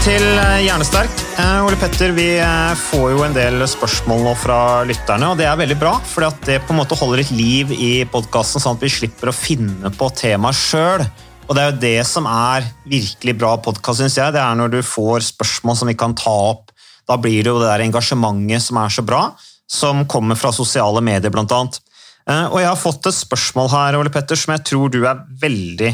Til eh, Hjernesterk. Eh, Ole Petter, vi eh, får jo en del spørsmål nå fra lytterne, og det er veldig bra, for det på en måte holder et liv i podkasten, sånn at vi slipper å finne på temaet sjøl. Og det er jo det som er virkelig bra podkast, syns jeg. Det er når du får spørsmål som vi kan ta opp. Da blir det jo det der engasjementet som er så bra, som kommer fra sosiale medier, blant annet. Og jeg har fått et spørsmål her, Ole Petter, som jeg tror du er veldig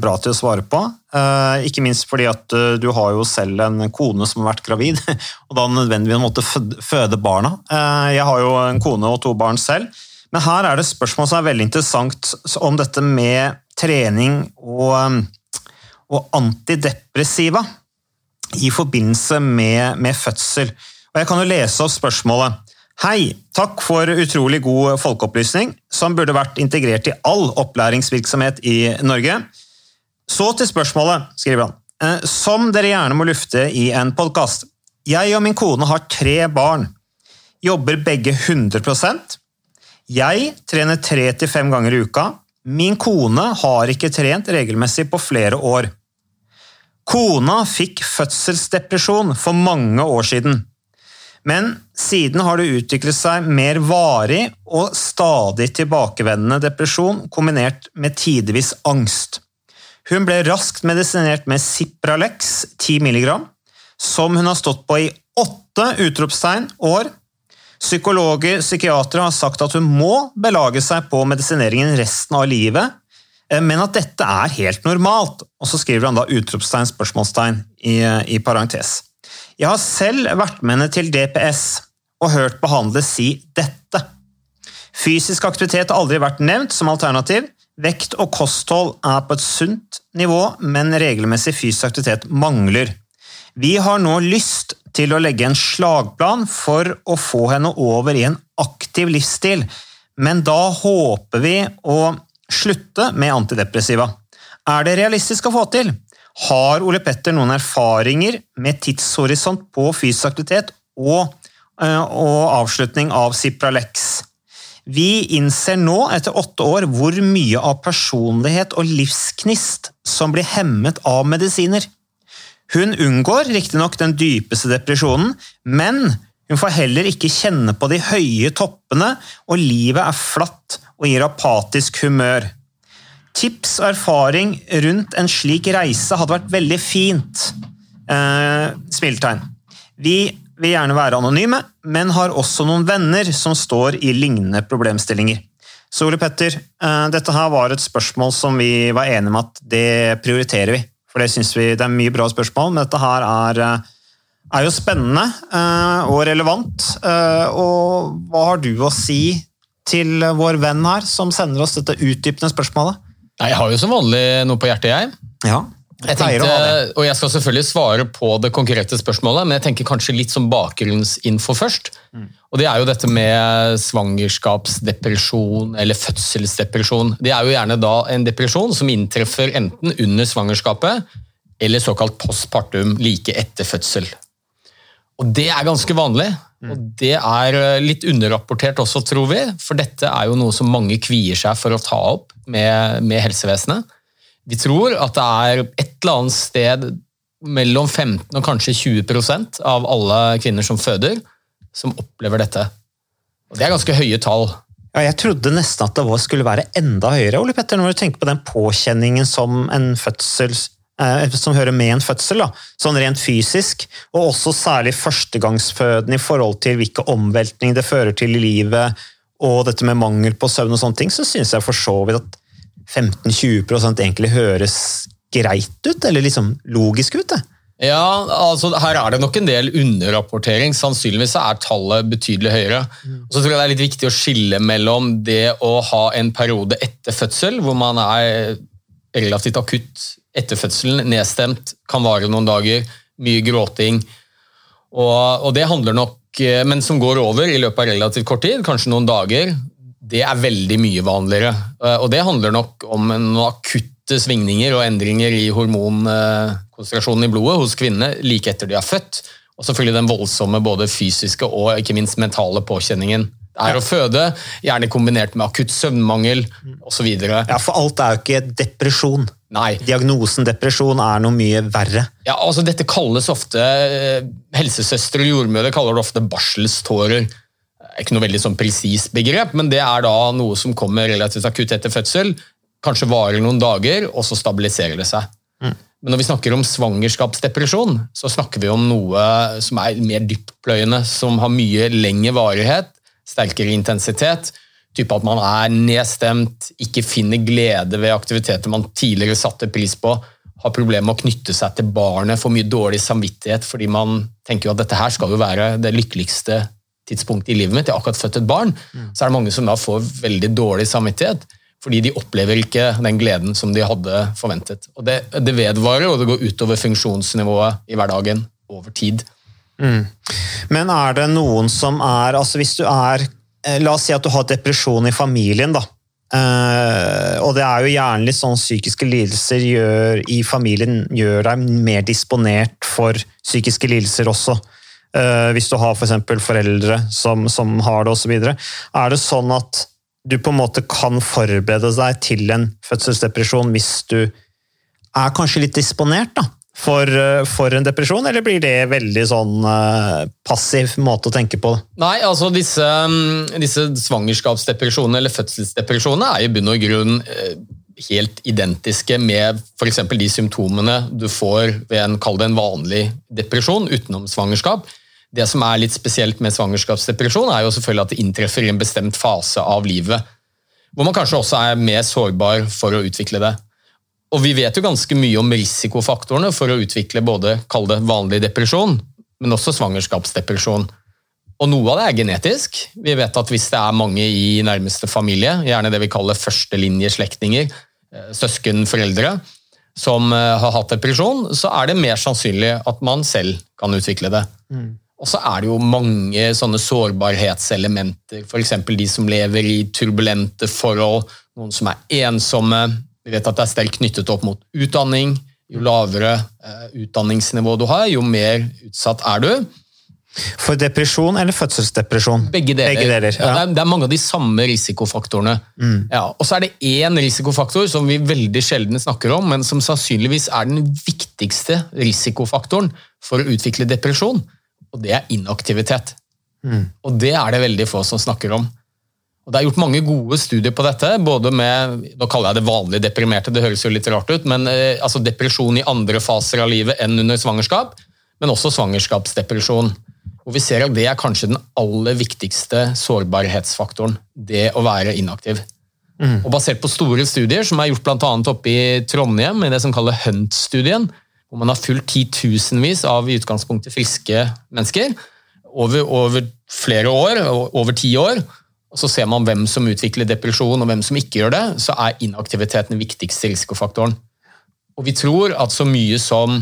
bra til å svare på. Eh, Ikke minst fordi at eh, du har jo selv en kone som har vært gravid, og da nødvendigvis måtte føde barna. Eh, Jeg har jo en kone og to barn selv, men her er det spørsmål som er veldig interessant om dette med trening og, og antidepressiva i forbindelse med, med fødsel. Og jeg kan jo lese opp spørsmålet. Hei, takk for utrolig god folkeopplysning, som burde vært integrert i all opplæringsvirksomhet i Norge. Så til spørsmålet, skriver han. Eh, Som dere gjerne må lufte i en podkast. Jeg og min kone har tre barn. Jobber begge 100% Jeg trener tre til fem ganger i uka. Min kone har ikke trent regelmessig på flere år. Kona fikk fødselsdepresjon for mange år siden. Men siden har det utviklet seg mer varig og stadig tilbakevendende depresjon kombinert med tidvis angst. Hun ble raskt medisinert med Cipralex 10 mg, som hun har stått på i åtte utropstegn år. Psykologer psykiatere har sagt at hun må belage seg på medisineringen resten av livet, eh, men at dette er helt normalt. Og så skriver han da utropstegn, spørsmålstegn i, i parentes. Jeg har selv vært med henne til DPS og hørt behandler si dette. Fysisk aktivitet har aldri vært nevnt som alternativ. Vekt og kosthold er på et sunt nivå, men regelmessig fysisk aktivitet mangler. Vi har nå lyst til å legge en slagplan for å få henne over i en aktiv livsstil, men da håper vi å slutte med antidepressiva. Er det realistisk å få til? Har Ole Petter noen erfaringer med tidshorisont på fysisk aktivitet og, eh, og avslutning av Cipralex? Vi innser nå, etter åtte år, hvor mye av personlighet og livsknist som blir hemmet av medisiner. Hun unngår riktignok den dypeste depresjonen, men hun får heller ikke kjenne på de høye toppene, og livet er flatt og gir apatisk humør. Tips og erfaring rundt en slik reise hadde vært veldig fint. Eh, smiletegn. Vi vil gjerne være anonyme, men har også noen venner som står i lignende problemstillinger. Så Ole Petter, eh, dette her var et spørsmål som vi var enige om at det prioriterer vi. For det synes vi det er mye bra spørsmål, men dette her er, eh, er jo spennende eh, og relevant. Og hva har du å si til vår venn her, som sender oss dette utdypende spørsmålet? Jeg har jo som vanlig noe på hjertet, jeg. Ja, Jeg tenkte, og jeg skal selvfølgelig svare på det konkrete spørsmålet, men jeg tenker kanskje litt som bakgrunnsinfo først. Mm. Og Det er jo dette med svangerskapsdepresjon eller fødselsdepresjon. Det er jo gjerne da en depresjon som inntreffer enten under svangerskapet eller såkalt postpartum like etter fødsel. Og Det er ganske vanlig. Og Det er eh, litt underrapportert også, tror vi, for dette er jo noe som mange kvier seg for å ta opp med, med helsevesenet. Vi tror at det er et eller annet sted mellom 15 og kanskje 20% av alle kvinner som føder, som opplever dette. Og Det er ganske høye tall. Ja, jeg trodde nesten at det skulle være enda høyere, Ole Petter, når du tenker på den påkjenningen som fødsel eh, som hører med en fødsel, da, sånn rent fysisk, og også særlig førstegangsføden i forhold til hvilke omveltninger det fører til i livet, og dette med mangel på søvn og sånne ting, så syns jeg for så vidt at 15-20% egentlig høres greit ut, eller liksom logisk ut. det. Ja, altså Her er det nok en del underrapportering. Sannsynligvis er tallet betydelig høyere. Og så tror jeg Det er litt viktig å skille mellom det å ha en periode etter fødsel, hvor man er relativt akutt etter fødselen, nedstemt, kan vare noen dager, mye gråting. Og, og det handler nok, eh, Men som går over i løpet av relativt kort tid, kanskje noen dager. Det er veldig mye vanligere. Eh, Og det handler nok om noen akutte svingninger og endringer i hormonkonsentrasjonen i blodet hos kvinnene like etter de er født. Og selvfølgelig den voldsomme både fysiske og ikke minst mentale påkjenningen. Det er å føde, gjerne kombinert med akutt søvnmangel osv. Ja, for alt er jo ikke depresjon. Nei. Diagnosen depresjon er noe mye verre. Ja, altså Dette kalles ofte eh, Helsesøstre og jordmødre kaller det ofte barselstårer. Ikke noe veldig sånn presist begrep, men det er da noe som kommer relativt akutt etter fødsel. Kanskje varer noen dager, og så stabiliserer det seg. Men når vi snakker om svangerskapsdepresjon, så snakker vi om noe som er mer dyptpløyende, som har mye lengre varighet, sterkere intensitet. Type at man er nedstemt, ikke finner glede ved aktiviteter man tidligere satte pris på, har problemer med å knytte seg til barnet, får mye dårlig samvittighet fordi man tenker jo at dette her skal jo være det lykkeligste tidspunktet i livet mitt. Jeg har akkurat født et barn. Så er det mange som da får veldig dårlig samvittighet fordi de opplever ikke den gleden som de hadde forventet. Og Det, det vedvarer, og det går utover funksjonsnivået i hverdagen over tid. Men er det noen som er altså Hvis du er eh, La oss si at du har depresjon i familien, da. Uh, og det er jo gjerne litt sånn psykiske lidelser gjør, i familien gjør deg mer disponert for psykiske lidelser også. Eh, hvis du har f.eks. For foreldre som, som har det osv. Er det sånn at du på en måte kan forberede deg til en fødselsdepresjon hvis du er kanskje litt disponert da, for, eh, for en depresjon, eller blir det veldig sånn eh, passiv måte å tenke på? Nei, altså disse, mm, disse svangerskapsdepresjonene eller fødselsdepresjonene er i bunn og grunn helt identiske med f.eks. de symptomene du får ved en, en vanlig depresjon utenom svangerskap. Det som er litt spesielt med svangerskapsdepresjon, er jo selvfølgelig at det inntreffer i en bestemt fase av livet, hvor man kanskje også er mer sårbar for å utvikle det. Og vi vet jo ganske mye om risikofaktorene for å utvikle både kall det vanlig depresjon, men også svangerskapsdepresjon. Og noe av det er genetisk. Vi vet at hvis det er mange i nærmeste familie, gjerne det vi kaller førstelinjeslektninger, eh, søsken, foreldre, som eh, har hatt depresjon, så er det mer sannsynlig at man selv kan utvikle det. Og så er det jo mange sånne sårbarhetselementer, f.eks. de som lever i turbulente forhold, noen som er ensomme. Vi vet at det er sterkt knyttet opp mot utdanning. Jo lavere eh, utdanningsnivå du har, jo mer utsatt er du. For depresjon eller fødselsdepresjon? Begge deler. Begge deler, ja. ja. det, er, det mange av de samme risikofaktorene. Ja, og så er det én risikofaktor som vi veldig sjelden snakker om, men som sannsynligvis er den viktigste risikofaktoren for å utvikle depresjon, og det er inaktivitet. Og det er det veldig få som snakker om. Og Det er gjort mange gode studier på dette, både med nå kaller jeg det vanlig deprimerte, det høres jo litt rart ut, men eh, altså depresjon i andre faser av livet enn under svangerskap, men også svangerskapsdepresjon. Og Vi ser at det er kanskje den aller viktigste sårbarhetsfaktoren, det å være inaktiv. Og Basert på store studier som er gjort annet oppe i Trondheim, i det som kalles Hunt-studien, hvor man har fulgt titusenvis av i utgangspunktet friske mennesker over, over flere år, over ti år, og så ser man hvem som utvikler depresjon og hvem som ikke gjør det, så er inaktivitet den viktigste risikofaktoren. Og vi tror at så mye som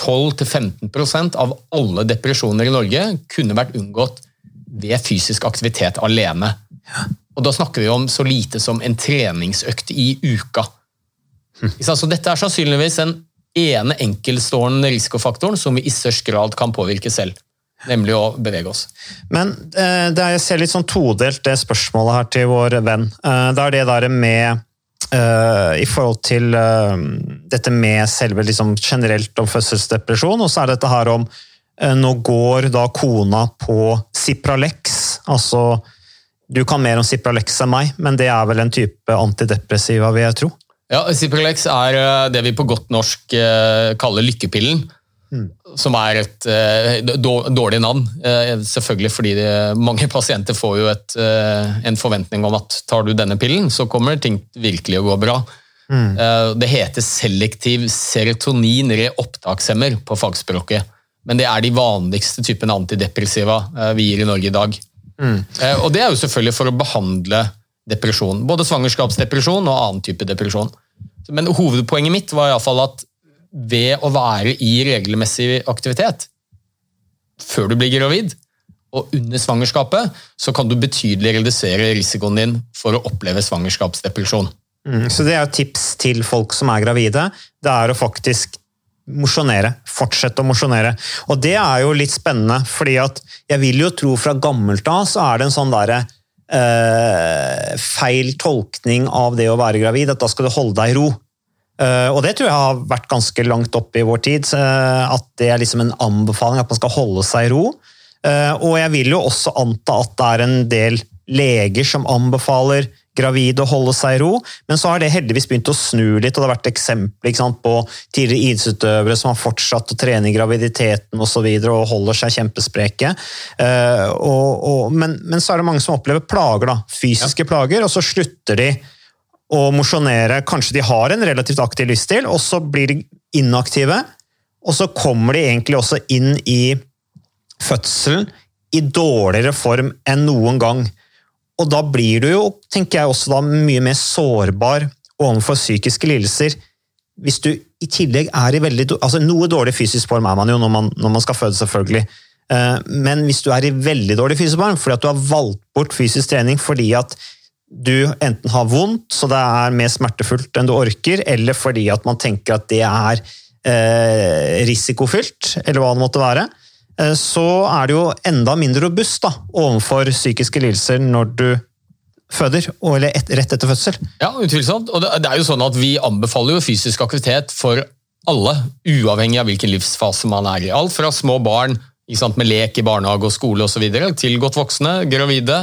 12-15% av alle depresjoner i Norge kunne vært unngått ved fysisk aktivitet alene. Og da snakker vi om så lite som en treningsøkt i uka. Så dette er sannsynligvis den ene enkeltstående risikofaktoren som vi i størst grad kan påvirke selv. Nemlig å bevege oss. Men eh, det er, jeg ser litt sånn todelt det spørsmålet her til vår venn. Eh, det er det der med eh, I forhold til eh, dette med selve liksom, generelt om fødselsdepresjon, og så er det dette her om eh, Nå går da kona på Cipralex, altså Du kan mer om Cipralex enn meg, men det er vel en type antidepressiva, vil jeg tro. Ja, Cipralex er eh, det vi på godt norsk eh, kaller lykkepillen. Som er et eh, dårlig navn. Selvfølgelig fordi det, mange pasienter får jo et, en forventning om at tar du denne pillen, så kommer ting virkelig å gå bra. Mm. Det heter selektiv serotonin-reopptakshemmer på fagspråket. Men det er de vanligste typene antidepressiva vi gir i Norge i dag. Mm. Og det er jo selvfølgelig for å behandle depresjon. Både svangerskapsdepresjon og annen type depresjon. Men hovedpoenget mitt var i alle fall at ved å være i regelmessig aktivitet før du blir gravid og under svangerskapet, så kan du betydelig redusere risikoen din for å oppleve svangerskapsdepresjon. Mm, Så det er jo tips til folk som er gravide. Det er å faktisk mosjonere. Fortsette å mosjonere. Og det er jo litt spennende, fordi at jeg vil jo tro fra gammelt av så er det en sånn derre eh, feil tolkning av det å være gravid, at da skal du holde deg i ro. Eh, og det tror jeg har vært ganske langt oppe i vår tid, eh, at det er liksom en anbefaling at man skal holde seg i ro. Eh, og jeg vil jo også anta at det er en del leger som anbefaler gravide og holde seg i ro, men så har det heldigvis begynt å snu litt, og det har vært eksempler sant, på tidligere idrettsutøvere som har fortsatt å trene i graviditeten og så videre, og holder seg kjempespreke. Uh, og, og, men, men så er det mange som opplever plager, da, fysiske plager, og så slutter de å mosjonere. Kanskje de har en relativt aktiv livsstil, og så blir de inaktive, og så kommer de egentlig også inn i fødselen i dårligere form enn noen gang. Og da blir du jo, tenker jeg, også da mye mer sårbar overfor psykiske lidelser. Hvis du i tillegg er i veldig altså Noe dårlig fysisk form er man jo når man, når man skal føde, selvfølgelig. Eh, Men hvis du er i veldig dårlig fysisk form fordi at du har valgt bort fysisk trening fordi at du enten har vondt, så det er mer smertefullt enn du orker, eller fordi at man tenker at det er eh, risikofylt, eller hva det måtte være, så er det jo enda mindre robust da, overfor psykiske lidelser når du føder, eller et, rett etter fødsel. Ja, utvilsomt. Og det, er jo sånn at Vi anbefaler jo fysisk aktivitet for alle, uavhengig av hvilken livsfase man er i. Alt fra små barn sant, med lek i barnehage og skole videre, til godt voksne, gravide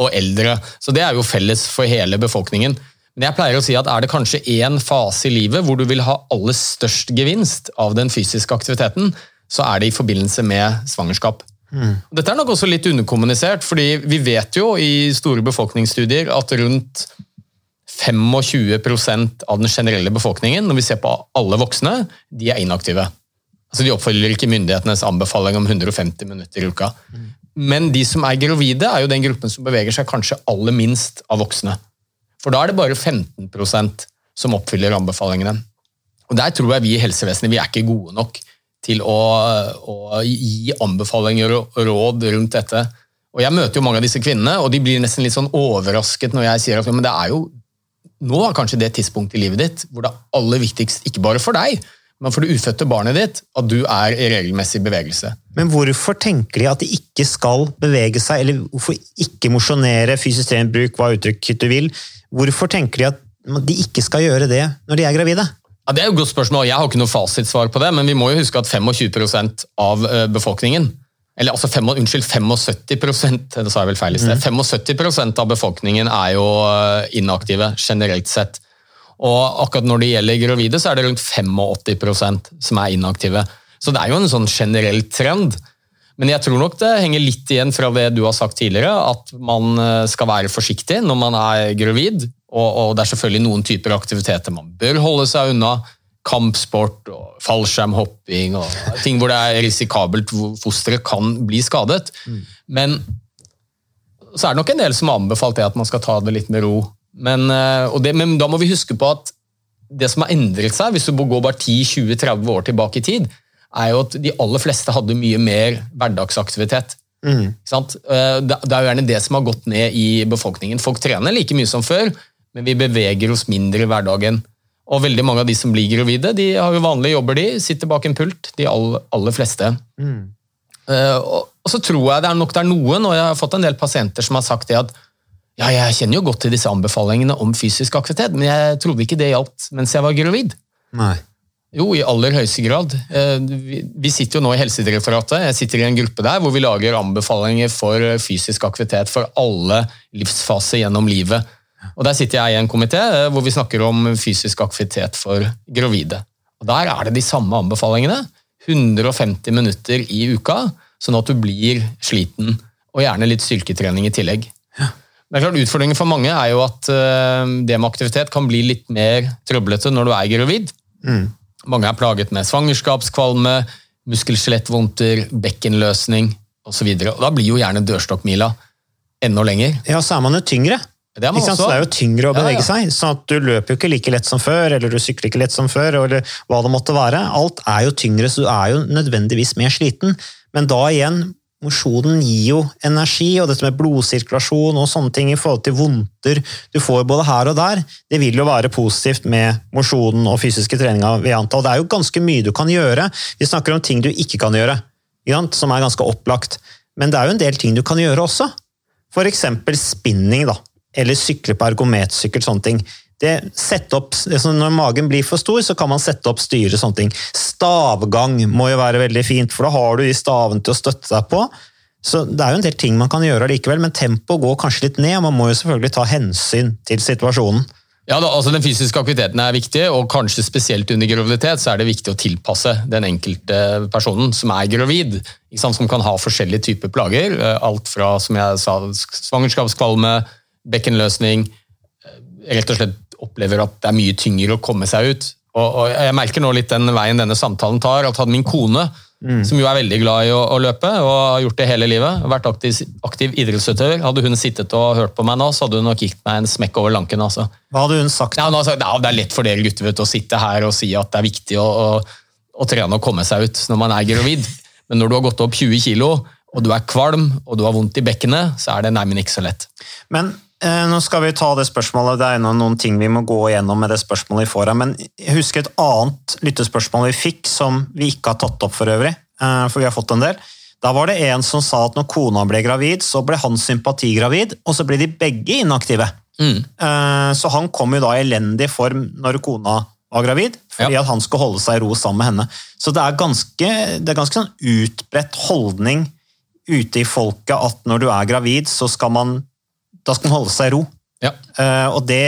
og eldre. Så Det er jo felles for hele befolkningen. Men jeg pleier å si at er det kanskje én fase i livet hvor du vil ha aller størst gevinst av den fysiske aktiviteten, så er det i forbindelse med svangerskap. Mm. Dette er nok også litt underkommunisert, fordi vi vet jo i store befolkningsstudier at rundt 25% av den generelle befolkningen, når vi ser på alle voksne, de er inaktive. Altså De oppfølger ikke myndighetenes anbefaling om 150 minutter i uka. Men de som er gravide, er jo den gruppen som beveger seg kanskje aller minst av voksne. For da er det bare 15% som oppfyller anbefalingene. Og Der tror jeg vi i helsevesenet vi er ikke gode nok til å, å gi anbefalinger og råd rundt dette. Og Jeg møter jo mange av disse kvinnene, og de blir nesten litt sånn overrasket når jeg sier at men det er jo nå er kanskje det tidspunktet i livet ditt hvor det er aller viktigst, ikke bare for deg, men for det ufødte barnet ditt, at du er i regelmessig bevegelse. Men hvorfor tenker de at de ikke skal bevege seg, eller hvorfor ikke mosjonere, fysisk treningbruk, hva uttrykk du vil? Hvorfor tenker de at de ikke skal gjøre det når de er gravide? Ja, det er jo et godt spørsmål. Jeg har ikke noe fasitsvar på det, men vi må jo huske at 25 av eh, befolkningen eller altså fem, unnskyld, 75% det sa jeg vel feil i sted, 75 av befolkningen er jo eh, inaktive generelt sett. Og akkurat når det gjelder gravide, så er det rundt 85% som er inaktive. Så det er jo en sånn generell trend. Men jeg tror nok det henger litt igjen fra det du har sagt tidligere, at man eh, skal være forsiktig når man er gravid. Og, og det er selvfølgelig noen typer aktiviteter man bør holde seg unna. Kampsport og fallskjermhopping og ting hvor det er risikabelt hvor fosteret kan bli skadet. Men så er det nok en del som har anbefalt det at man skal ta det litt med ro. Men, eh, og det, men da må vi huske på at det som har endret seg, hvis du går bare 10-20-30 år tilbake i tid, er jo at de aller fleste hadde mye mer hverdagsaktivitet. Mm. sant? Eh, Det det er jo gjerne det som har gått ned i befolkningen. Folk trener like mye som før, men vi beveger oss mindre i hverdagen. Og veldig mange av de som blir gravide, de har jo vanlige jobber, de sitter bak en pult. De aller, aller fleste. Eh, og, og så tror jeg det er nok det er noen, og jeg har fått en del pasienter som har sagt det at ja, jeg kjenner jo godt til disse anbefalingene om fysisk aktivitet, men jeg trodde ikke det gjaldt mens jeg var gravid. Nei. Jo, i aller høyeste grad. Eh, vi- Vi sitter jo nå i Helsedirektoratet. Jeg sitter i en gruppe der hvor vi lager anbefalinger for fysisk aktivitet for alle livsfaser gjennom livet. Og Der sitter jeg i en komité eh, hvor vi snakker om fysisk aktivitet for gravide. Og Der er det de samme anbefalingene. 150 minutter i uka, sånn at du blir sliten. Og gjerne litt styrketrening i tillegg. Det er klart Utfordringen for mange er jo at eh, det med aktivitet kan bli litt mer trøblete når du er gravid. Mange er plaget med svangerskapskvalme, muskel-skjelettvondter, bekkenløsning osv. Da blir jo gjerne dørstokkmila enda lenger. Ja, så er man jo tyngre. Det er også. Det er jo tyngre å bevege ja. seg, sånn at du løper jo ikke like lett som før, eller du sykler ikke lett som før, eller hva det måtte være. Alt er jo tyngre, så du er jo nødvendigvis mer sliten. Men da igjen, mosjonen gir jo energi, og dette med blodsirkulasjon og sånne ting i forhold til vondter du får både her og der, det vil jo være positivt med mosjonen og fysiske treninga, ved antall. det er jo ganske mye du kan gjøre. Vi snakker om ting du ikke kan gjøre, som er ganske opplagt. Men det er jo en del ting du kan gjøre også. Eksempel spinning, da. Eller sykle på ergometersykkel, sånne ting. Opp, altså når magen blir for stor, så kan man sette opp styre, sånne ting. Stavgang må jo være veldig fint, for da har du de stavene til å støtte deg på. Så det er jo en del ting man kan gjøre likevel, men tempoet går kanskje litt ned, og man må jo selvfølgelig ta hensyn til situasjonen. Ja, da, altså Den fysiske aktiviteten er viktig, og kanskje spesielt under graviditet så er det viktig å tilpasse den enkelte personen som er gravid, som kan ha forskjellige typer plager. eh, Alt fra som jeg sa, svangerskapskvalme, bekkenløsning, rett og slett opplever at det er mye tyngre å komme seg ut. Og, og Jeg merker nå litt den veien denne samtalen tar, at hadde min kone, som jo er veldig glad i å, å løpe og har gjort det hele livet, vært aktiv, aktiv idrettsutøver, hadde hun sittet og hørt på meg nå, så hadde hun nok gitt meg en smekk over lanken. altså. Hva hadde hun sagt? Ja, hun hadde sagt, ja, det er lett for dere gutter vet, å sitte her og si at det er viktig å, å, å trene og komme seg ut når man er gravid. Men når du har gått opp 20 kilo, og du er kvalm og du har vondt i bekkenet, så er det neimen ikke så lett. Men nå skal vi ta det spørsmålet, det er noen ting vi må gå igjennom med det spørsmålet vi får her, men jeg husker et annet lyttespørsmål vi fikk som vi ikke har tatt opp for øvrig, eh, for vi har fått en del. Da var det en som sa at når kona ble gravid, så ble han sympatigravid, og så ble de begge inaktive. Mm. Eh, Så han kom jo da i elendig form når kona var gravid, fordi Ja. at han skulle holde seg i ro sammen med henne. Så det er ganske, det er ganske sånn utbredt holdning ute i folket at når du er gravid, så skal man, da skal man holde seg i ro. Ja. Eh, og det,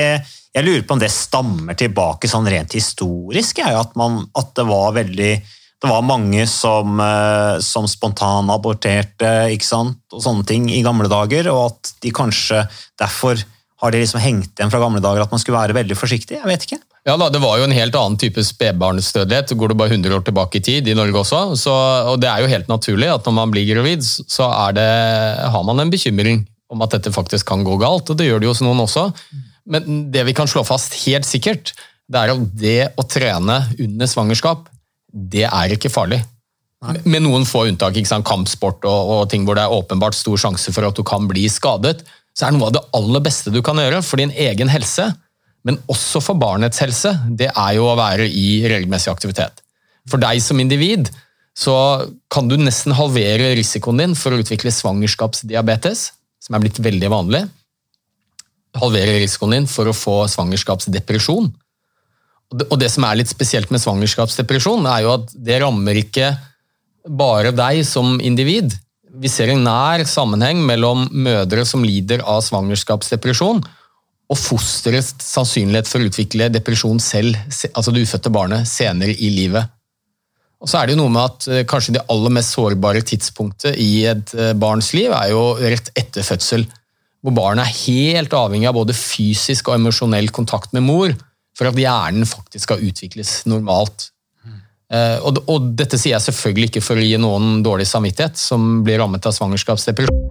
jeg lurer på om det stammer tilbake sånn rent historisk, jeg, at, man, at det var veldig det var mange som, eh, som spontanaborterte ikke sant? og sånne ting i gamle dager, og at de kanskje derfor har det liksom hengt igjen fra gamle dager at man skulle være veldig forsiktig. Jeg vet ikke. Ja da, Det var jo en helt annen type spedbarnsdødelighet. Går du bare 100 år tilbake i tid, i Norge også. Så, og Det er jo helt naturlig at når man blir gravid, så er det, har man en bekymring om at dette faktisk kan gå galt. og Det gjør det jo hos noen også. Men det vi kan slå fast helt sikkert, det er at det å trene under svangerskap, det er ikke farlig. Med noen få unntak, ikke sant? kampsport og, og ting hvor det er åpenbart stor sjanse for at du kan bli skadet, så er det noe av det aller beste du kan gjøre for din egen helse, men også for barnets helse, det er jo å være i regelmessig aktivitet. For deg som individ så kan du nesten halvere risikoen din for å utvikle svangerskapsdiabetes, som er blitt veldig vanlig. halverer risikoen din for å få svangerskapsdepresjon. Og det, som er litt spesielt med svangerskapsdepresjon, er jo at det rammer ikke bare deg som individ. Vi ser en nær sammenheng mellom mødre som lider av svangerskapsdepresjon, og fosterets sannsynlighet for å utvikle depresjon selv, altså det ufødte barnet, senere i livet. Og så er det jo noe med at eh, kanskje det aller mest sårbare tidspunktet i et eh, barns liv er jo rett etter fødsel, hvor barnet er helt avhengig av både fysisk og emosjonell kontakt med mor for at hjernen faktisk skal utvikles normalt. Eh, Og, og dette sier jeg selvfølgelig ikke for å gi noen dårlig samvittighet som blir rammet av svangerskapsdepresjon.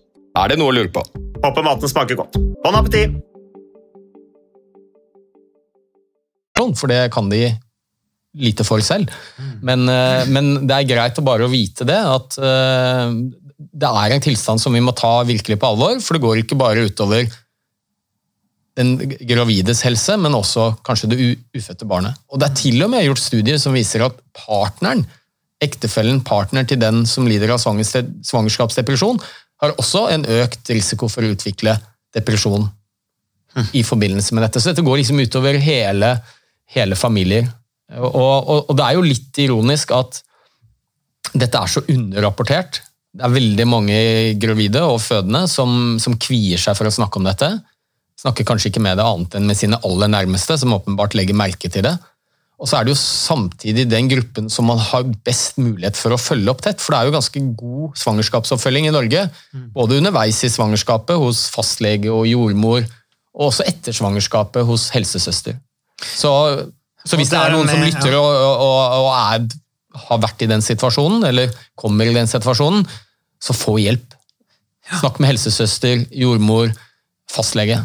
Er det noe å lure på? Håper maten smaker godt. Bon appétit! For det kan de lite for selv. Men, eh, men, det er greit å bare vite det, at eh, det er en tilstand som vi må ta virkelig på alvor. For det går ikke bare utover den gravides helse, men også kanskje det ufødte barnet. Og Det er til og med gjort studier som viser at partneren, ektefellen, partner til den som lider av svangerskapsdepresjon, har også en økt risiko for å utvikle depresjon i forbindelse med dette. Så dette går liksom utover hele, hele familier. Og, og, og, det er jo litt ironisk at dette er så underrapportert. Det er veldig mange gravide og fødende som, som kvier seg for å snakke om dette snakker kanskje ikke med det annet enn med sine aller nærmeste, som åpenbart legger merke til det. Og så er det jo samtidig den gruppen som man har best mulighet for å følge opp tett. For det er jo ganske god svangerskapsoppfølging i Norge. Mm. Både underveis i svangerskapet hos fastlege og jordmor, og også etter svangerskapet hos helsesøster. Så, så hvis det er noen som lytter og, og, og er, har vært i den situasjonen, eller kommer i den situasjonen, så få hjelp. Snakk med helsesøster, jordmor, fastlege.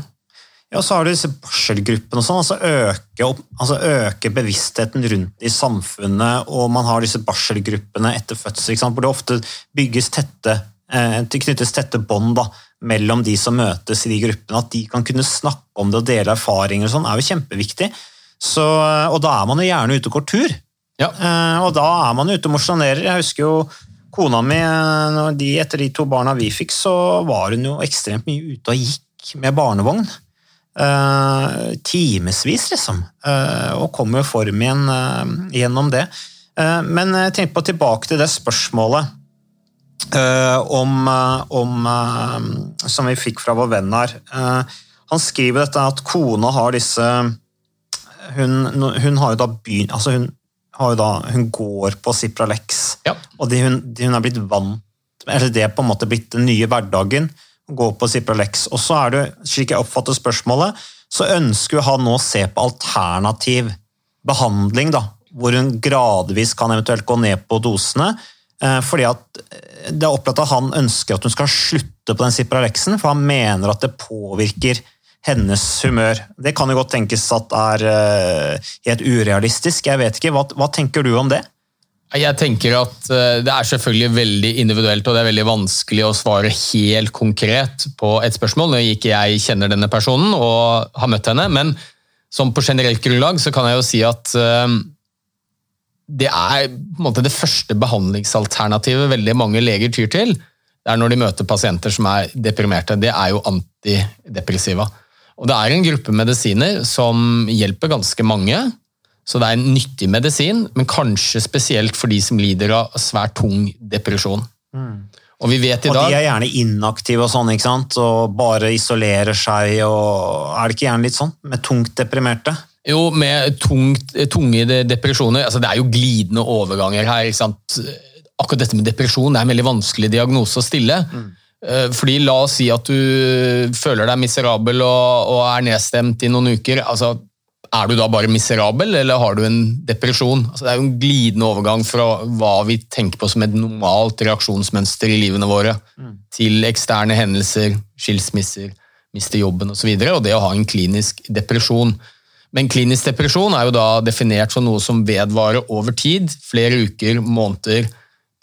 Ja, så har du disse barselgruppene og sånn, altså øke, altså øke, bevisstheten rundt i samfunnet, og man har disse barselgruppene etter fødsel, hvor det ofte bygges tette, eh, knyttes tette bånd mellom de som møtes i de gruppene. At de kan kunne snakke om det og dele erfaringer og sånn, er jo kjempeviktig. Så, og da er man jo gjerne ute og går tur. Ja. Eh, og da er man ute og mosjonerer. Jeg husker jo kona mi, de, etter de to barna vi fikk, så var hun jo ekstremt mye ute og gikk med barnevogn. Uh, timevis, liksom. Uh, og kom i form igjen uh, gjennom det. Men jeg tenkte på tilbake til det spørsmålet om, om Som vi fikk fra vår venn her. Han skriver dette at kona har disse Hun, hun har jo da begynt altså hun, har jo da, hun går på Cipralex, Ja. og de, hun, de, hun er blitt vant eller Det er på en måte blitt den nye hverdagen. Gå på Cipralex. Og så er det, slik jeg oppfatter spørsmålet, så ønsker han nå å se på alternativ behandling, da, hvor hun gradvis kan eventuelt gå ned på dosene. eh, Fordi at det er opplagt at han ønsker at hun skal slutte på den Cipralexen, for han mener at det påvirker hennes humør. Det kan jo godt tenkes at er eh, helt urealistisk. Jeg vet ikke. Hva, hva tenker du om det? Jeg tenker at eh, Det er selvfølgelig veldig individuelt og det er veldig vanskelig å svare helt konkret på et spørsmål når ikke jeg kjenner denne personen og har møtt henne. Men som på generelt grunnlag så kan jeg jo si at eh, det er på en måte det første behandlingsalternativet veldig mange leger tyr til. Det er når de møter pasienter som er deprimerte. Det er jo antidepressiva. Og det er en gruppe medisiner som hjelper ganske mange. Så det er en nyttig medisin, men kanskje spesielt for de som lider av svært tung depresjon. Og vi vet i dag... Og de er gjerne inaktive og sånn, ikke sant? Og bare isolerer seg og Er det ikke gjerne litt sånn? Med tungt deprimerte? Jo, med tungt, tunge depresjoner altså Det er jo glidende overganger her. ikke sant? Akkurat dette med depresjon det er en veldig vanskelig diagnose å stille. Mm. Fordi La oss si at du føler deg miserabel og, og er nedstemt i noen uker. altså Er du da bare miserabel, eller har du en depresjon? Altså, det er jo en glidende overgang fra hva vi tenker på som et normalt reaksjonsmønster i livene våre, til eksterne hendelser, skilsmisser, miste jobben osv., og, så videre, og det å ha en klinisk depresjon. Men klinisk depresjon er jo da definert som noe som vedvarer over tid, flere uker, måneder,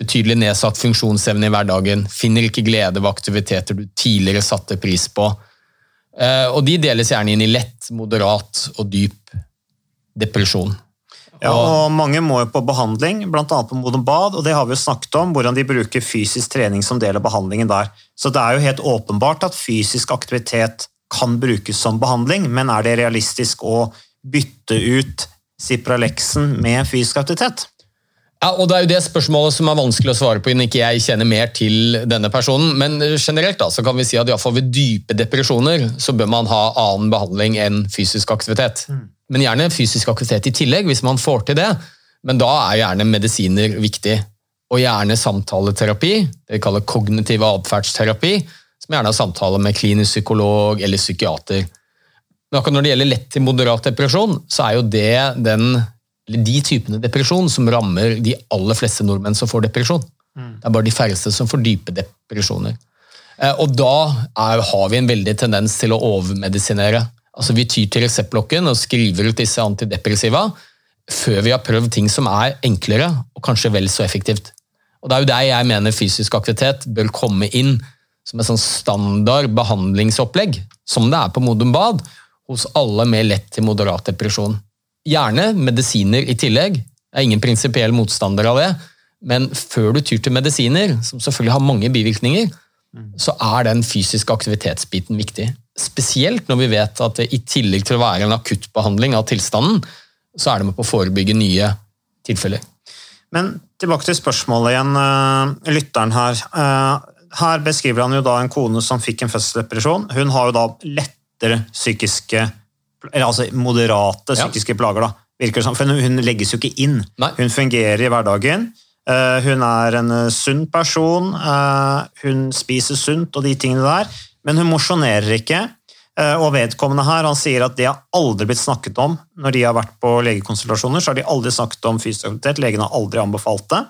betydelig nedsatt funksjonsevne i hverdagen, finner ikke glede ved aktiviteter du tidligere satte pris på. Eh, Og de deles gjerne inn i lett, moderat og dyp depresjon. Ja, og mange må jo på behandling, bl.a. på Modum Bad, og det har vi jo snakket om, hvordan de bruker fysisk trening som del av behandlingen der. Så det er jo helt åpenbart at fysisk aktivitet kan brukes som behandling, men er det realistisk å bytte ut Cipralexen med fysisk aktivitet? Ja, og Det er jo det spørsmålet som er vanskelig å svare på innen ikke jeg kjenner mer til denne personen. Men generelt da, så kan vi si at i hvert fall ved dype depresjoner så bør man ha annen behandling enn fysisk aktivitet. Men gjerne fysisk aktivitet i tillegg, hvis man får til det. Men da er gjerne medisiner viktig. Og gjerne samtaleterapi, det vi kaller kognitiv atferdsterapi, som gjerne har samtale med klinisk psykolog eller psykiater. Men akkurat når det gjelder lett til moderat depresjon, så er jo det den, de typene depresjon som rammer de aller fleste nordmenn som får depresjon. Det er bare de færreste som får dype depresjoner. Eh, Og da er, har vi en veldig tendens til å overmedisinere. Altså Vi tyr til reseptblokken og skriver ut disse antidepressiva før vi har prøvd ting som er enklere og kanskje vel så effektivt. Og Det er jo der jeg mener fysisk aktivitet bør komme inn som et sånn standard behandlingsopplegg, som det er på Modum Bad, hos alle med lett til moderat depresjon. Gjerne medisiner i tillegg, jeg er ingen prinsipiell motstander av det, men før du tyr til medisiner, som selvfølgelig har mange bivirkninger, så er den fysiske aktivitetsbiten viktig. Spesielt når vi vet at det i tillegg til å være en akuttbehandling av tilstanden, så er det med på å forebygge nye tilfeller. Men tilbake til spørsmålet igjen, eh, lytteren her. Eh, Her beskriver han jo da en kone som fikk en fødselsdepresjon. Hun har jo da lettere psykiske, eller altså moderate Ja. psykiske plager, da. Virker det som, for hun- legges jo ikke inn. Nei. Hun fungerer i hverdagen. Eh, Hun er en eh, sunn person. eh, Hun spiser sunt og de tingene der, men hun mosjonerer ikke. Og vedkommende her, han sier at det har aldri blitt snakket om når de har vært på legekonsultasjoner. så har de aldri snakket om fysisk aktivitet, legen har aldri anbefalt det.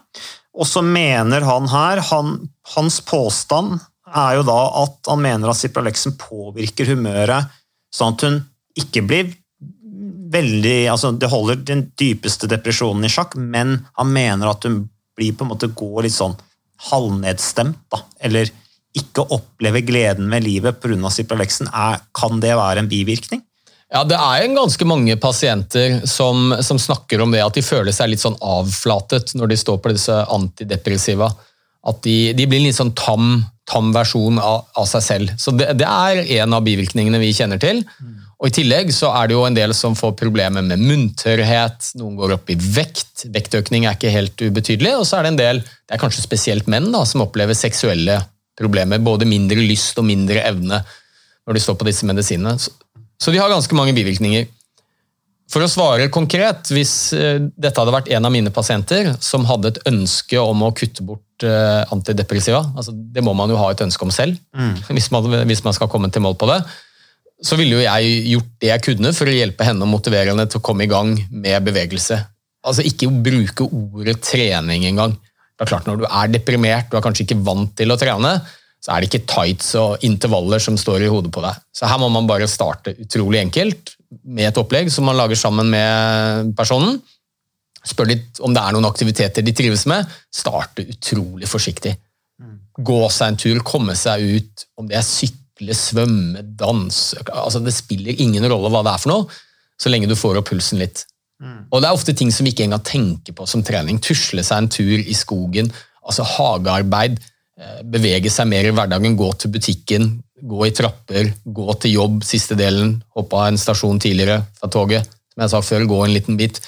Og så mener han her, han, hans påstand er jo da at han mener at Cipralexen påvirker humøret, sånn at hun ikke blir veldig altså Det holder den dypeste depresjonen i sjakk, men han mener at hun blir på en måte går litt sånn halvnedstemt, da. Eller ikke opplever gleden med livet pga. Cipralexen. Kan det være en bivirkning? Ja, Det er en ganske mange pasienter som, som snakker om det at de føler seg litt sånn avflatet når de står på disse antidepressiva. At de, de blir en litt sånn tam, tam versjon av, av seg selv. Så det, det er en av bivirkningene vi kjenner til. Og I tillegg så er det jo en del som får problemer med munntørrhet, noen går opp i vekt, vektøkning er ikke helt ubetydelig, og så er det en del, det er kanskje spesielt menn, da, som opplever seksuelle problemer, både mindre lyst og mindre evne når de står på disse medisinene. Så, de har ganske mange bivirkninger. For å svare konkret, hvis eh, dette hadde vært en av mine pasienter som hadde et ønske om å kutte bort eh, antidepressiva, altså det må man jo ha et ønske om selv Mm. hvis, man, hvis man skal komme til mål på det, så ville jo jeg gjort det jeg kunne for å hjelpe henne og motivere henne til å komme i gang med bevegelse. Altså ikke bruke ordet trening engang. Det er klart Når du er deprimert, du er kanskje ikke vant til å trene, så er det ikke tights og intervaller som står i hodet på deg. Så her må man bare starte utrolig enkelt med et opplegg som man lager sammen med personen. Spør litt om det er noen aktiviteter de trives med. Starte utrolig forsiktig. Gå seg en tur, komme seg ut, om det er sykle, svømme, danse altså Det spiller ingen rolle hva det er for noe, så lenge du får opp pulsen litt. Og det er ofte ting som vi ikke engang tenker på som trening. Tusle seg en tur i skogen, altså hagearbeid, eh, bevege seg mer i hverdagen, gå til butikken, gå i trapper, gå til jobb siste delen, hoppe av en stasjon tidligere fra toget, som jeg sa før, gå en liten bit.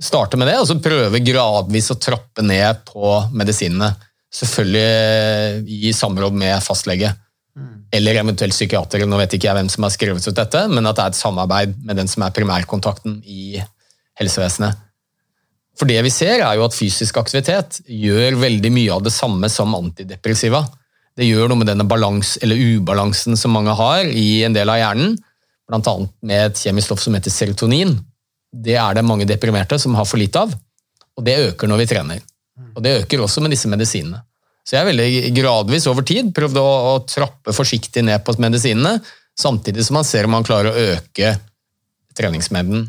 Starte med det, og så prøve gradvis å trappe ned på medisinene. Selvfølgelig i samråd med fastlege. Eller eventuelt psykiatere, Nå vet ikke jeg hvem som har skrevet ut dette, men at det er et samarbeid med den som er primærkontakten i helsevesenet. For det vi ser, er jo at fysisk aktivitet gjør veldig mye av det samme som antidepressiva. Det gjør noe med denne balans, eller ubalansen som mange har i en del av hjernen, bl.a. med et kjemisk stoff som heter serotonin. Det er det mange deprimerte som har for lite av, og det øker når vi trener. Og det øker også med disse medisinene. Så jeg veldig gradvis over tid prøvd å, å trappe forsiktig ned på medisinene, samtidig som man ser om man klarer å øke treningsmengden.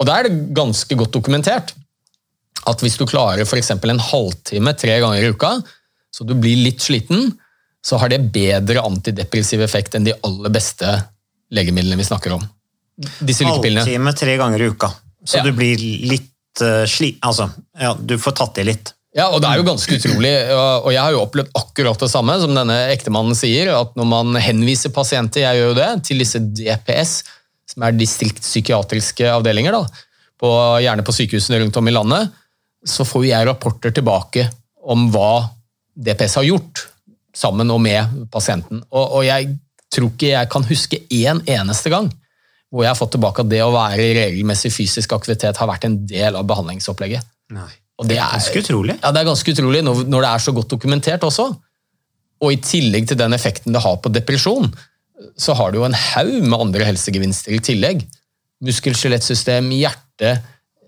Og da er det ganske godt dokumentert at hvis du klarer f.eks. en halvtime tre ganger i uka, så du blir litt sliten, så har det bedre antidepressiv effekt enn de aller beste legemidlene vi snakker om. Disse lykkepillene. Halvtime tre ganger i uka. Så Ja. du blir litt uh, sli... Altså, ja, du får tatt i litt. Ja, og det er jo ganske utrolig, og jeg har jo opplevd akkurat det samme som denne ektemannen sier, at når man henviser pasienter, jeg gjør jo det, til disse DPS, som er distriktspsykiatriske avdelinger, da, på, gjerne på sykehusene rundt om i landet, så får jeg rapporter tilbake om hva DPS har gjort, sammen og med pasienten. Og, og jeg tror ikke jeg kan huske én eneste gang hvor jeg har fått tilbake at det å være i regelmessig fysisk aktivitet har vært en del av behandlingsopplegget. Nei. Og det er Ganske utrolig. Ja, det er ganske utrolig når, når det er så godt dokumentert også. Og i tillegg til den effekten det har på depresjon, så har det jo en haug med andre helsegevinster i tillegg. Muskel-skjelettsystem, hjerte,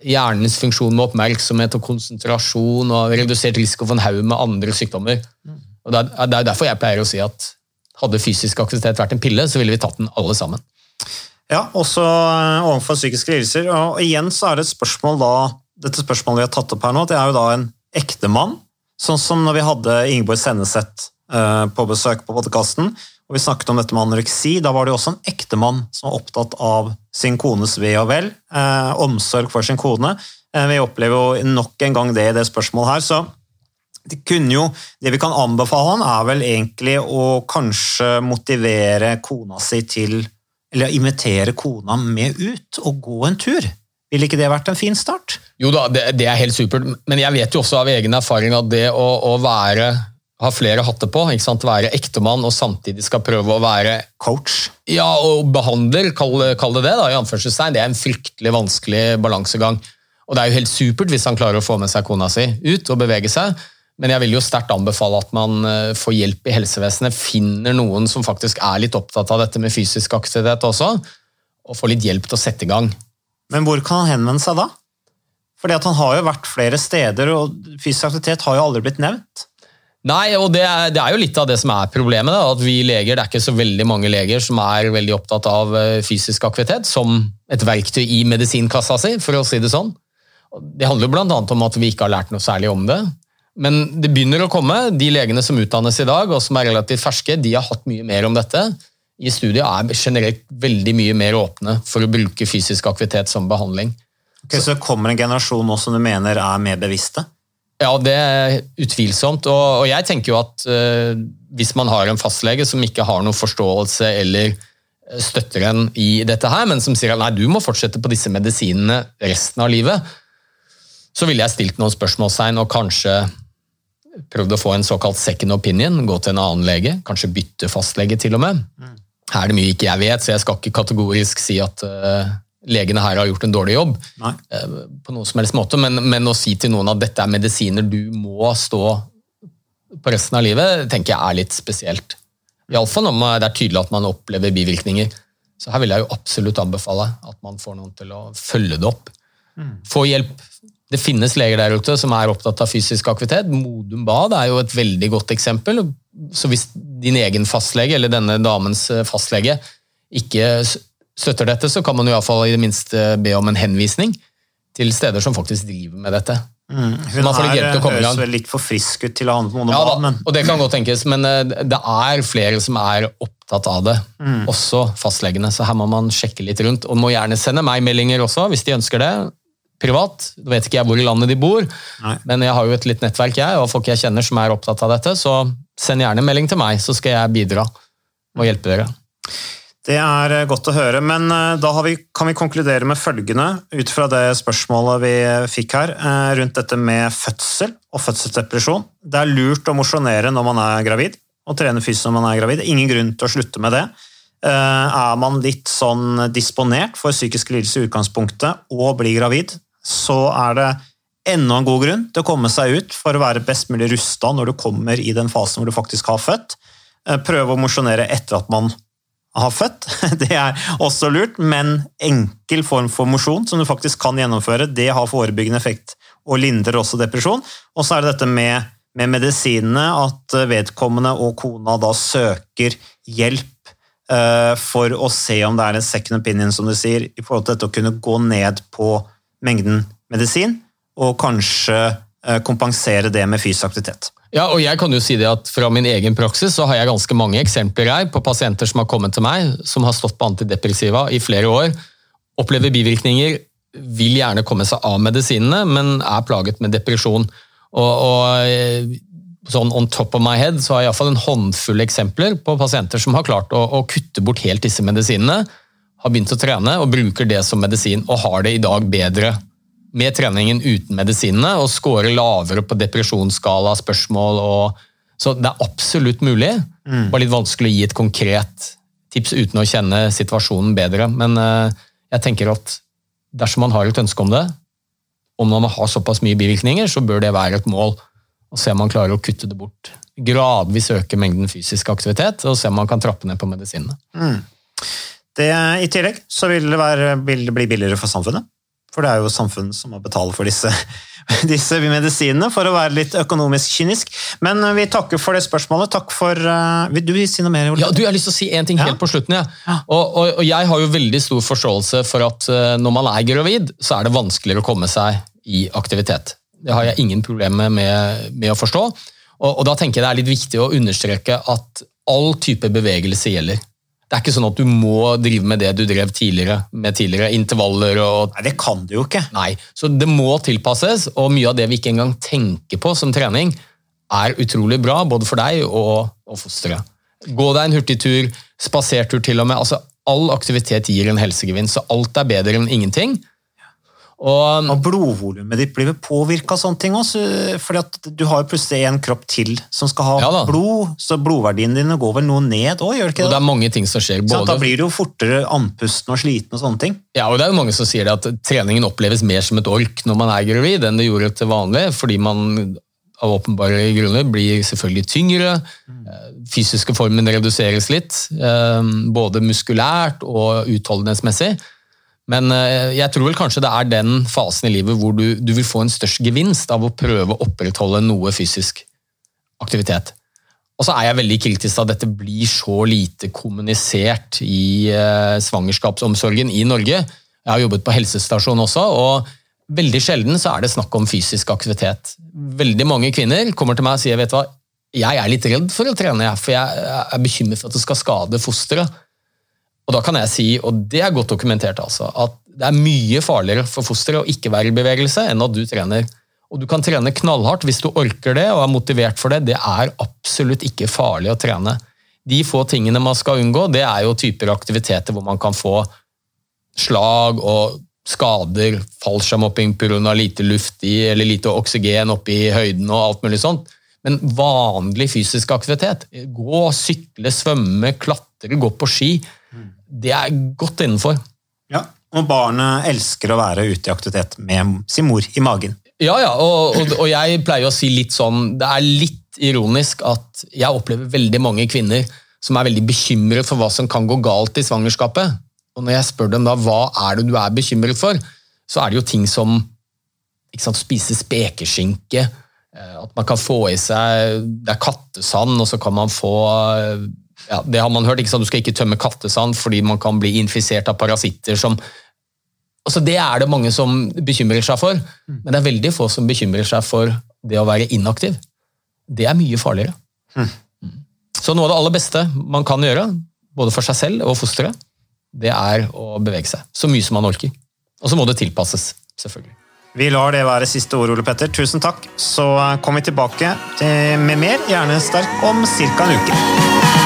hjernens funksjon med oppmerksomhet og konsentrasjon og redusert risiko for en haug med andre sykdommer. Og Det er er derfor jeg pleier å si at hadde fysisk aktivitet vært en pille, så ville vi tatt den alle sammen. Ja, også eh, overfor psykiske lidelser. Og igjen så er det et spørsmål da, dette spørsmålet vi har tatt opp her nå, det er jo da en ektemann, sånn som når vi hadde Ingeborg Senneset eh, på besøk på podkasten, og vi snakket om dette med anoreksi, da var det jo også en ektemann som var opptatt av sin kones ve og vel, eh, omsorg for sin kone. Eh, vi opplever jo nok en gang det i det spørsmålet her, så det, kunne jo, det vi kan anbefale han er vel egentlig å kanskje motivere kona si til eller invitere kona med ut og gå en tur. Ville ikke det vært en fin start? Jo da, det, det er helt supert, men jeg vet jo også av egen erfaring at det å, å være, ha flere hatter på, ikke sant? være ektemann og samtidig skal prøve å være Coach. ja, og behandler, kall, kall det det, da, i anførselstegn, det er en fryktelig vanskelig balansegang. Og det er jo helt supert hvis han klarer å få med seg kona si ut og bevege seg, men jeg vil jo sterkt anbefale at man eh, får hjelp i helsevesenet, finner noen som faktisk er litt opptatt av dette med fysisk aktivitet også, og får litt hjelp til å sette i gang. Men hvor kan han henvende seg da? Fordi at han har jo vært flere steder, og fysisk aktivitet har jo aldri blitt nevnt. Nei, og det er, det er jo litt av det som er problemet. Da, at vi leger, Det er ikke så veldig mange leger som er veldig opptatt av eh, fysisk aktivitet som et verktøy i medisinkassa si, for å si det sånn. Det handler jo bl.a. om at vi ikke har lært noe særlig om det. Men det begynner å komme. De legene som utdannes i dag, og som er relativt ferske, de har hatt mye mer om dette. I studiet er generelt veldig mye mer åpne for å bruke fysisk aktivitet som behandling. Okay, så det kommer en generasjon nå som du mener er mer bevisste? Ja, det er utvilsomt. Og, og jeg tenker jo at uh, hvis man har en fastlege som ikke har noen forståelse eller eh, støtter en i dette her, men som sier at nei, du må fortsette på disse medisinene resten av livet, så ville jeg stilt noen spørsmålstegn og kanskje prøvd å få en såkalt second opinion, gå til en annen lege, kanskje bytte fastlege til og med. Her er det mye ikke jeg vet, så jeg skal ikke kategorisk si at uh, legene her har gjort en dårlig jobb. Nei. Uh, på noen som helst måte, men, men, å si til noen at dette er medisiner du må stå på resten av livet, tenker jeg er litt spesielt. Iallfall når det er tydelig at man opplever bivirkninger. Så her vil jeg jo absolutt anbefale at man får noen til å følge det opp. Mm. Få hjelp. Det finnes leger der ute som er opptatt av fysisk aktivitet. Modum Bad er jo et veldig godt eksempel. Så hvis din egen fastlege, eller denne damens eh, fastlege, ikke støtter dette, så kan man i, i det minste be om en henvisning til steder som faktisk driver med dette. Mm. Hun her høres vel litt for frisk ut til å ha med ja, Bad. Men... Og det kan godt tenkes, men eh, det er flere som er opptatt av det. Mm. Også fastlegene, så her må man sjekke litt rundt. Og må gjerne sende meg meldinger også, hvis de ønsker det privat. Da vet ikke jeg hvor i landet de bor, Nei. men jeg har jo et litt nettverk jeg, og folk jeg kjenner som er opptatt av dette, så send gjerne en melding til meg, så skal jeg bidra og hjelpe dere. Det er eh, godt å høre, men eh, da vi, kan vi konkludere med følgende ut fra det spørsmålet vi fikk her eh, rundt dette med fødsel og fødselsdepresjon. Det er lurt å mosjonere når man er gravid, og trene fysisk når man er gravid. Ingen grunn til å slutte med det. Er man litt sånn disponert for psykisk lidelse i utgangspunktet og blir gravid, så er det enda en god grunn til å komme seg ut for å være best mulig rusta når du kommer i den fasen hvor du faktisk har født. Eh, prøve å mosjonere etter at man har født. Det er også lurt, men enkel form for mosjon som du faktisk kan gjennomføre, det har forebyggende effekt og lindrer også depresjon. Og så er det dette med, med medisinene, at vedkommende og kona da søker hjelp uh, for å se om det er en second opinion, som du sier, i forhold til dette å kunne gå ned på mengden medisin, og kanskje eh, kompensere det med fysisk aktivitet. Ja, og jeg kan jo si det at Fra min egen praksis så har jeg ganske mange eksempler her på pasienter som har kommet til meg, som har stått på antidepressiva i flere år, opplever bivirkninger, vil gjerne komme seg av medisinene, men er plaget med depresjon. Og, og eh, sånn On top of my head så har jeg iallfall en håndfull eksempler på pasienter som har klart å, å kutte bort helt disse medisinene har begynt å trene og bruker det som medisin, og har det i dag bedre med treningen uten medisinene, og scorer lavere på depresjonsskala spørsmål. Og, så det er absolutt mulig. Mm. Bare litt vanskelig å gi et konkret tips uten å kjenne situasjonen bedre. Men uh, jeg tenker at dersom man har et ønske om det, om man har såpass mye bivirkninger, så bør det være et mål. Og se om man klarer å kutte det bort. Gradvis øke mengden fysisk aktivitet, og se om man kan trappe ned på medisinene. Mm. Det, I tillegg så vil det, være, vil det, bli billigere for samfunnet. For det er jo samfunnet som må betale for disse, disse medisinene, for å være litt økonomisk kynisk. Men vi takker for det spørsmålet. Takk for uh, Vil du si noe mer? Ole? Ja, du, Jeg har lyst til å si en ting helt ja. på slutten. Ja. ja. Og, og, og, jeg har jo veldig stor forståelse for at uh, når man er gravid, så er det vanskeligere å komme seg i aktivitet. Det har jeg ingen problemer med, med å forstå. Og, og da tenker jeg det er litt viktig å understreke at all type bevegelse gjelder. Det er ikke sånn at du må drive med det du drev tidligere, med tidligere intervaller og Nei, Det kan du jo ikke. Nei, så Det må tilpasses, og mye av det vi ikke engang tenker på som trening, er utrolig bra, både for deg og, og fosteret. Gå deg en hurtigtur, spasertur til og med. altså All aktivitet gir en helsegevinst, så alt er bedre enn ingenting. Og, og blodvolumet ditt blir påvirka av sånne ting også, fordi du har jo plutselig en kropp til som skal ha ja blod, så blodverdiene dine går vel noe ned òg, gjør det ikke det? Og det er mange ting som skjer. Både... Da blir du jo fortere andpusten og sliten og sånne ting. Ja, og det er jo mange som sier det at treningen oppleves mer som et ork når man er gravid enn det gjorde til vanlig, fordi man av åpenbare grunner blir selvfølgelig tyngre. Mm. Fysiske formen reduseres litt, eh, både muskulært og utholdenhetsmessig. Men eh, jeg tror vel kanskje det er den fasen i livet hvor du, du, vil få en størst gevinst av å prøve å opprettholde noe fysisk aktivitet. Og så er jeg veldig kritisk til at dette blir så lite kommunisert i eh, svangerskapsomsorgen i Norge. Jeg har jobbet på helsestasjon også, og veldig sjelden så er det snakk om fysisk aktivitet. Veldig mange kvinner kommer til meg og sier vet du hva, jeg er litt redd for å trene, for jeg er bekymret for at det skal skade fosteret. Og da kan jeg si, og det er godt dokumentert, altså, at det er mye farligere for fosteret å ikke være i bevegelse enn at du trener. Og du kan trene knallhardt hvis du orker det og er motivert for det. Det er absolutt ikke farlig å trene. De få tingene man skal unngå, det er jo typer aktiviteter hvor man kan få slag og skader, fallskjermhopping pga. lite luft i, eller lite oksygen oppe i høyden og alt mulig sånt. Men vanlig fysisk aktivitet, gå, sykle, svømme, klatre, gå på ski, det er godt innenfor. Ja, Og barnet elsker å være ute i aktivitet med sin mor i magen. Ja, ja, og, og, og jeg pleier å si litt sånn Det er litt ironisk at jeg opplever veldig mange kvinner som er veldig bekymret for hva som kan gå galt i svangerskapet. Og når jeg spør dem da hva er det du er bekymret for, så er det jo ting som ikke sant, spise spekeskinke, eh, at man kan få i seg Det er kattesand, og så kan man få ja, Det har man hørt, ikke sant? du skal ikke tømme kattesand fordi man kan bli infisert av parasitter som altså Det er det mange som bekymrer seg for, men det er veldig få som bekymrer seg for det å være inaktiv. Det er mye farligere. Mm. Så noe av det aller beste man kan gjøre, både for seg selv og fosteret, det er å bevege seg. Så mye som man orker. Og så må det tilpasses, selvfølgelig. Vi lar det være siste ord, Ole Petter. Tusen takk. Så kommer vi tilbake med mer Hjernesterk om ca. en uke.